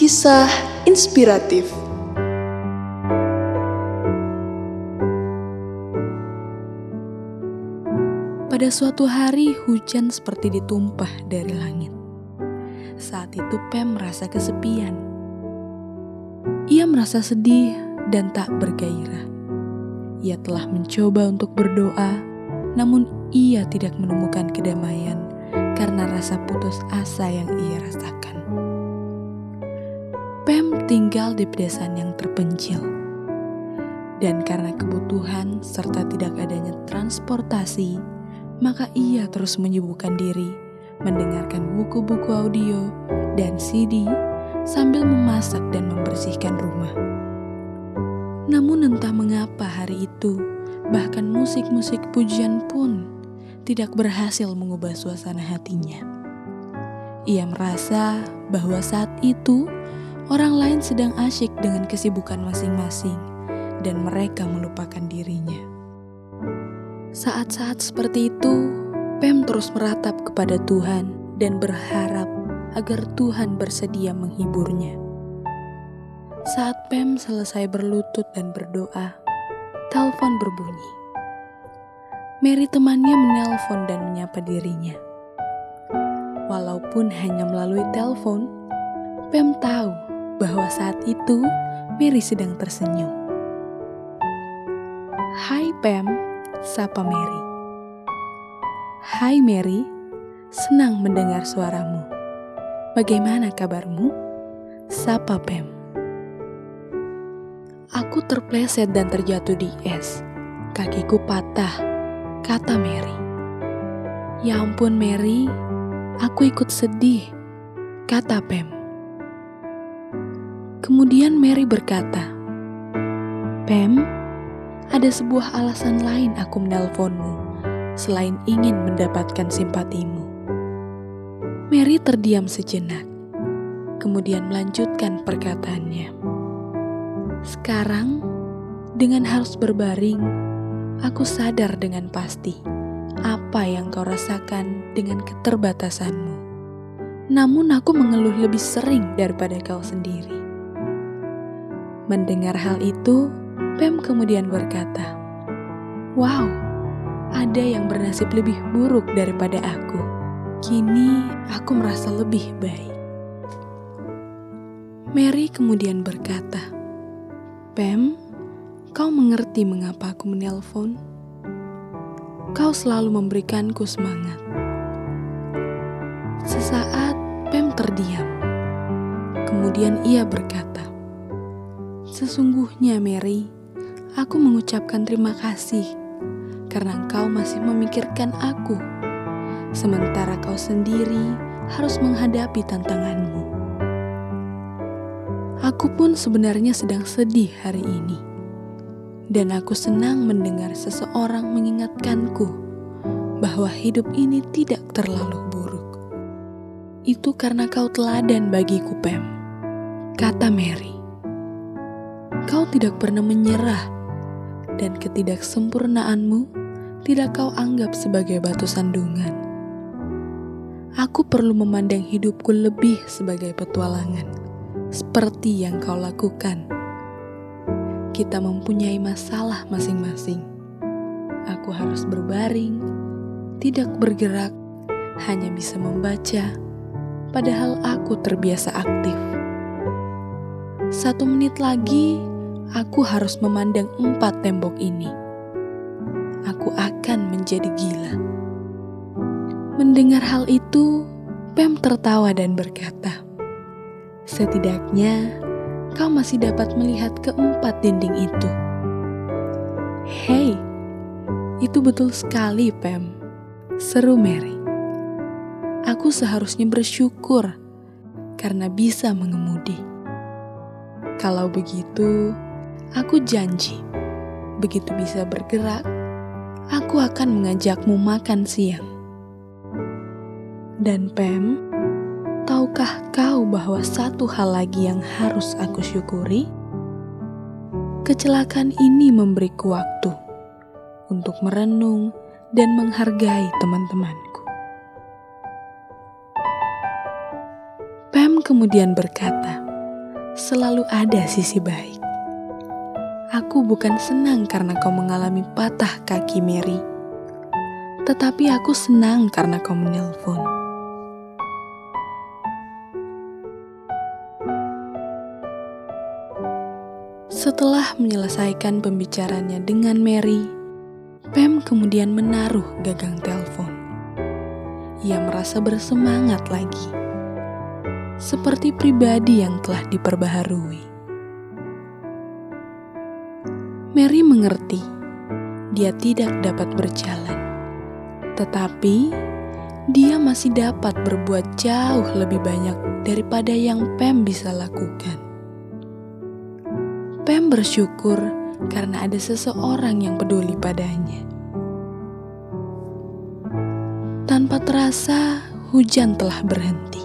Kisah inspiratif Pada suatu hari hujan seperti ditumpah dari langit. Saat itu Pem merasa kesepian. Ia merasa sedih dan tak bergairah. Ia telah mencoba untuk berdoa, namun ia tidak menemukan kedamaian karena rasa putus asa yang ia rasakan. Tinggal di pedesaan yang terpencil. Dan karena kebutuhan serta tidak adanya transportasi, maka ia terus menyibukkan diri mendengarkan buku-buku audio dan CD sambil memasak dan membersihkan rumah. Namun entah mengapa hari itu, bahkan musik-musik pujian pun tidak berhasil mengubah suasana hatinya. Ia merasa bahwa saat itu orang lain sedang asyik dengan kesibukan masing-masing dan mereka melupakan dirinya. Saat-saat seperti itu, Pem terus meratap kepada Tuhan dan berharap agar Tuhan bersedia menghiburnya. Saat Pem selesai berlutut dan berdoa, telepon berbunyi. Mary temannya menelpon dan menyapa dirinya. Walaupun hanya melalui telepon, Pem tahu bahwa saat itu Mary sedang tersenyum. Hai Pem, sapa Mary. Hai Mary, senang mendengar suaramu. Bagaimana kabarmu? Sapa Pem. Aku terpleset dan terjatuh di es. Kakiku patah, kata Mary. Ya ampun Mary, aku ikut sedih, kata Pem. Kemudian Mary berkata, Pem, ada sebuah alasan lain aku menelponmu selain ingin mendapatkan simpatimu. Mary terdiam sejenak, kemudian melanjutkan perkataannya. Sekarang, dengan harus berbaring, aku sadar dengan pasti apa yang kau rasakan dengan keterbatasanmu. Namun aku mengeluh lebih sering daripada kau sendiri. Mendengar hal itu, Pem kemudian berkata, "Wow, ada yang bernasib lebih buruk daripada aku. Kini aku merasa lebih baik." Mary kemudian berkata, "Pem, kau mengerti mengapa aku menelpon? Kau selalu memberikanku semangat." Sesaat Pem terdiam. Kemudian ia berkata, "Sesungguhnya, Mary, aku mengucapkan terima kasih karena engkau masih memikirkan aku, sementara kau sendiri harus menghadapi tantanganmu. Aku pun sebenarnya sedang sedih hari ini, dan aku senang mendengar seseorang mengingatkanku bahwa hidup ini tidak terlalu buruk. Itu karena kau teladan bagiku, Pem, kata Mary. Kau tidak pernah menyerah, dan ketidaksempurnaanmu tidak kau anggap sebagai batu sandungan. Aku perlu memandang hidupku lebih sebagai petualangan, seperti yang kau lakukan. Kita mempunyai masalah masing-masing. Aku harus berbaring, tidak bergerak, hanya bisa membaca, padahal aku terbiasa aktif. Satu menit lagi, aku harus memandang empat tembok ini. Aku akan menjadi gila. Mendengar hal itu, Pem tertawa dan berkata, "Setidaknya kau masih dapat melihat keempat dinding itu." Hei, itu betul sekali, Pem. Seru Mary. Aku seharusnya bersyukur karena bisa mengemudi. Kalau begitu, aku janji, begitu bisa bergerak, aku akan mengajakmu makan siang. Dan Pem, tahukah kau bahwa satu hal lagi yang harus aku syukuri? Kecelakaan ini memberiku waktu untuk merenung dan menghargai teman-temanku. Pem kemudian berkata, selalu ada sisi baik. Aku bukan senang karena kau mengalami patah kaki Mary, tetapi aku senang karena kau menelpon. Setelah menyelesaikan pembicaranya dengan Mary, Pam kemudian menaruh gagang telepon. Ia merasa bersemangat lagi, seperti pribadi yang telah diperbaharui. Mary mengerti dia tidak dapat berjalan, tetapi dia masih dapat berbuat jauh lebih banyak daripada yang Pam bisa lakukan. Pam bersyukur karena ada seseorang yang peduli padanya. Tanpa terasa, hujan telah berhenti.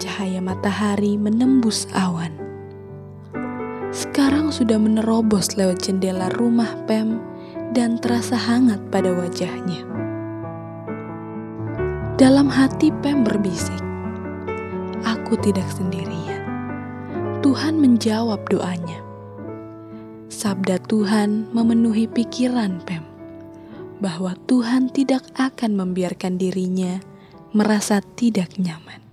Cahaya matahari menembus awan. Sekarang sudah menerobos lewat jendela rumah Pem dan terasa hangat pada wajahnya. Dalam hati Pem berbisik, "Aku tidak sendirian." Tuhan menjawab doanya sabda Tuhan memenuhi pikiran Pem bahwa Tuhan tidak akan membiarkan dirinya merasa tidak nyaman.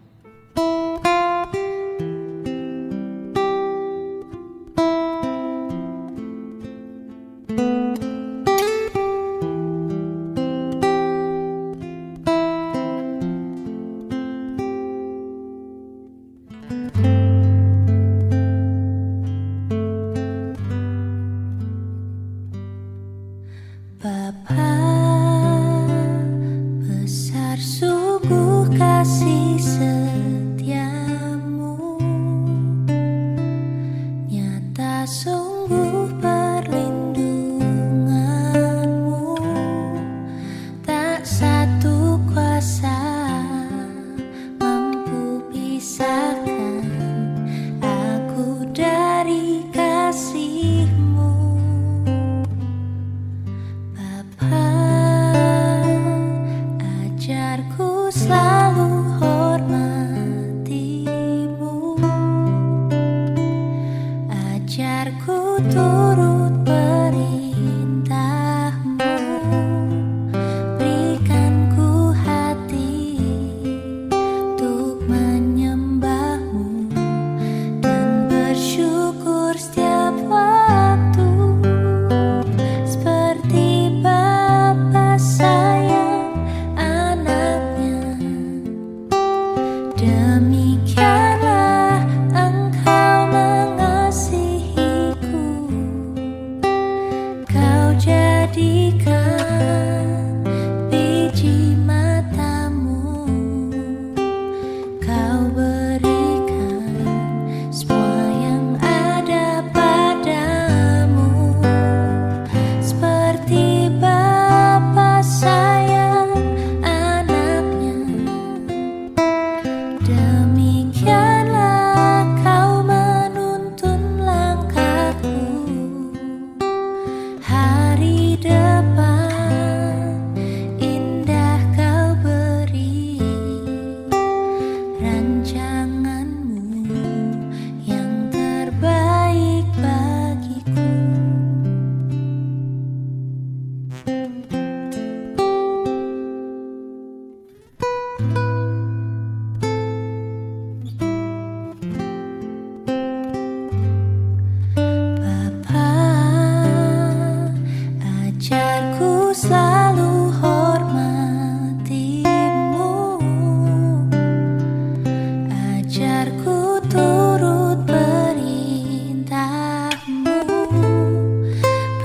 mood, buddy.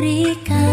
rica.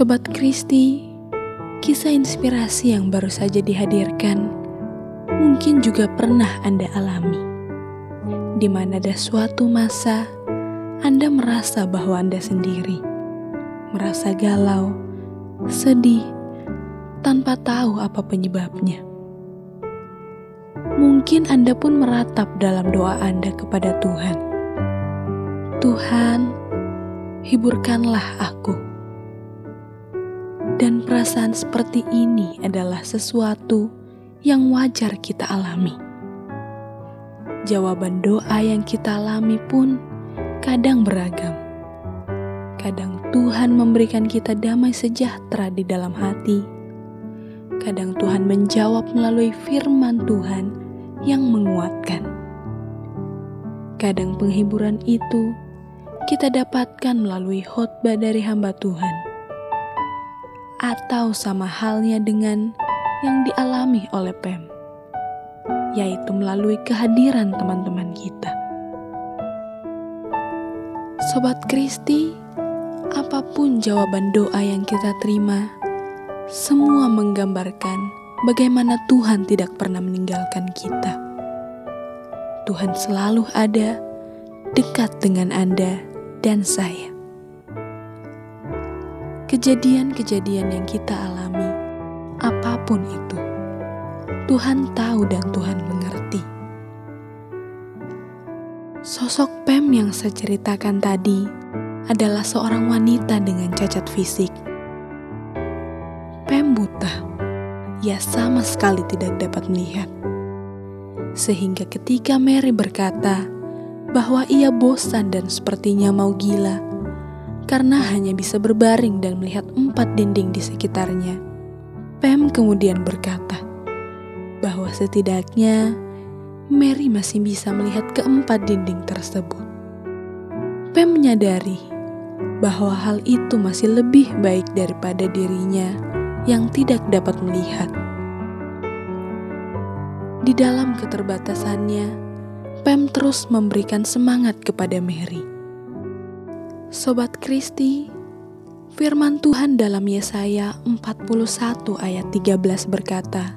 Sobat Kristi, kisah inspirasi yang baru saja dihadirkan mungkin juga pernah Anda alami, di mana ada suatu masa Anda merasa bahwa Anda sendiri, merasa galau, sedih, tanpa tahu apa penyebabnya. Mungkin Anda pun meratap dalam doa Anda kepada Tuhan. Tuhan, hiburkanlah aku dan perasaan seperti ini adalah sesuatu yang wajar kita alami. Jawaban doa yang kita alami pun kadang beragam. Kadang Tuhan memberikan kita damai sejahtera di dalam hati. Kadang Tuhan menjawab melalui firman Tuhan yang menguatkan. Kadang penghiburan itu kita dapatkan melalui khotbah dari hamba Tuhan atau sama halnya dengan yang dialami oleh Pem, yaitu melalui kehadiran teman-teman kita. Sobat Kristi, apa pun jawaban doa yang kita terima, semua menggambarkan bagaimana Tuhan tidak pernah meninggalkan kita. Tuhan selalu ada dekat dengan Anda dan saya kejadian-kejadian yang kita alami, apa pun itu, Tuhan tahu dan Tuhan mengerti. Sosok Pem yang saya ceritakan tadi adalah seorang wanita dengan cacat fisik. Pem buta, ia sama sekali tidak dapat melihat. Sehingga ketika Mary berkata bahwa ia bosan dan sepertinya mau gila, karena hanya bisa berbaring dan melihat empat dinding di sekitarnya. Pam kemudian berkata bahwa setidaknya Mary masih bisa melihat keempat dinding tersebut. Pam menyadari bahwa hal itu masih lebih baik daripada dirinya yang tidak dapat melihat. Di dalam keterbatasannya, Pam terus memberikan semangat kepada Mary Sobat Kristi, firman Tuhan dalam Yesaya 41 ayat 13 berkata,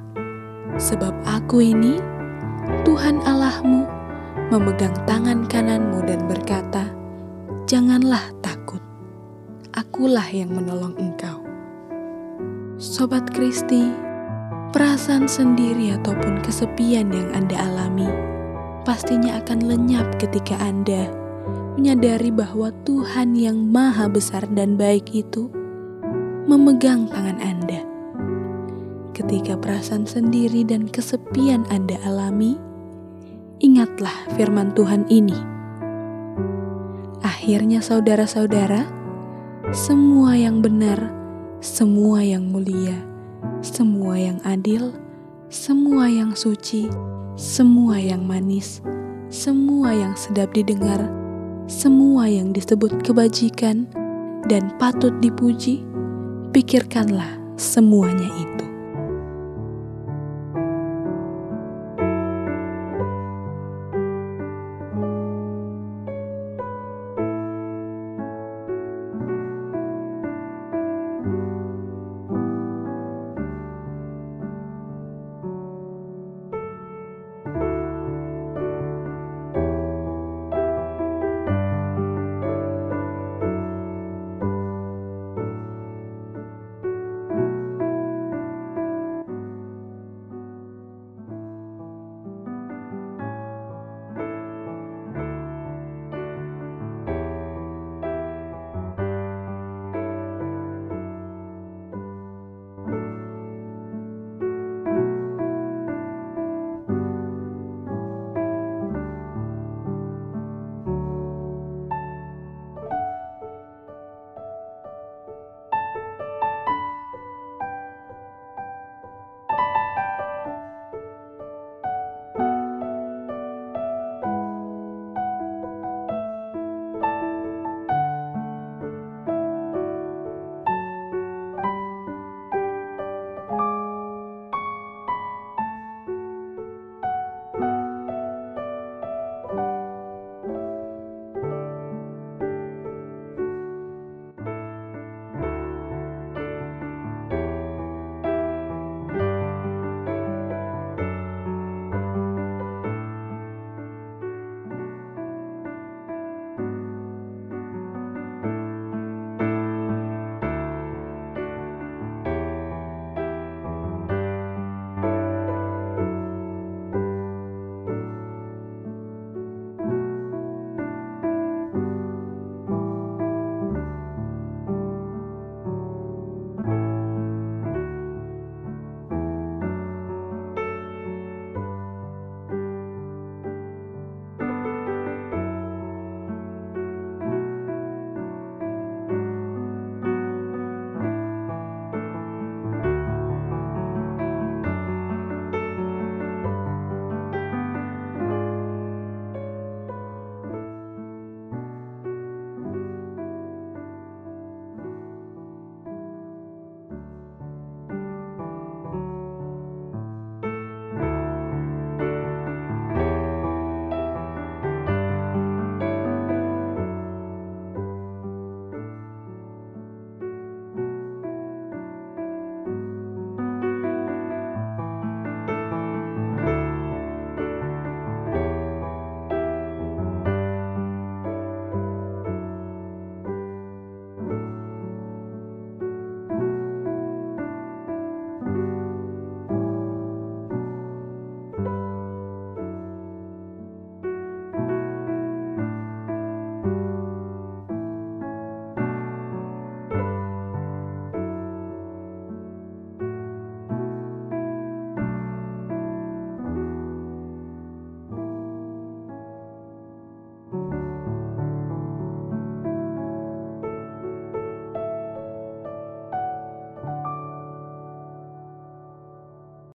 Sebab aku ini, Tuhan Allahmu, memegang tangan kananmu dan berkata, Janganlah takut, akulah yang menolong engkau. Sobat Kristi, perasaan sendiri ataupun kesepian yang Anda alami pastinya akan lenyap ketika Anda menyadari bahwa Tuhan yang Maha Besar dan baik itu memegang tangan Anda. Ketika perasaan sendiri dan kesepian Anda alami, ingatlah firman Tuhan ini. Akhirnya, saudara-saudara, semua yang benar, semua yang mulia, semua yang adil, semua yang suci, semua yang manis, semua yang sedap didengar semua yang disebut kebajikan dan patut dipuji, pikirkanlah semuanya itu.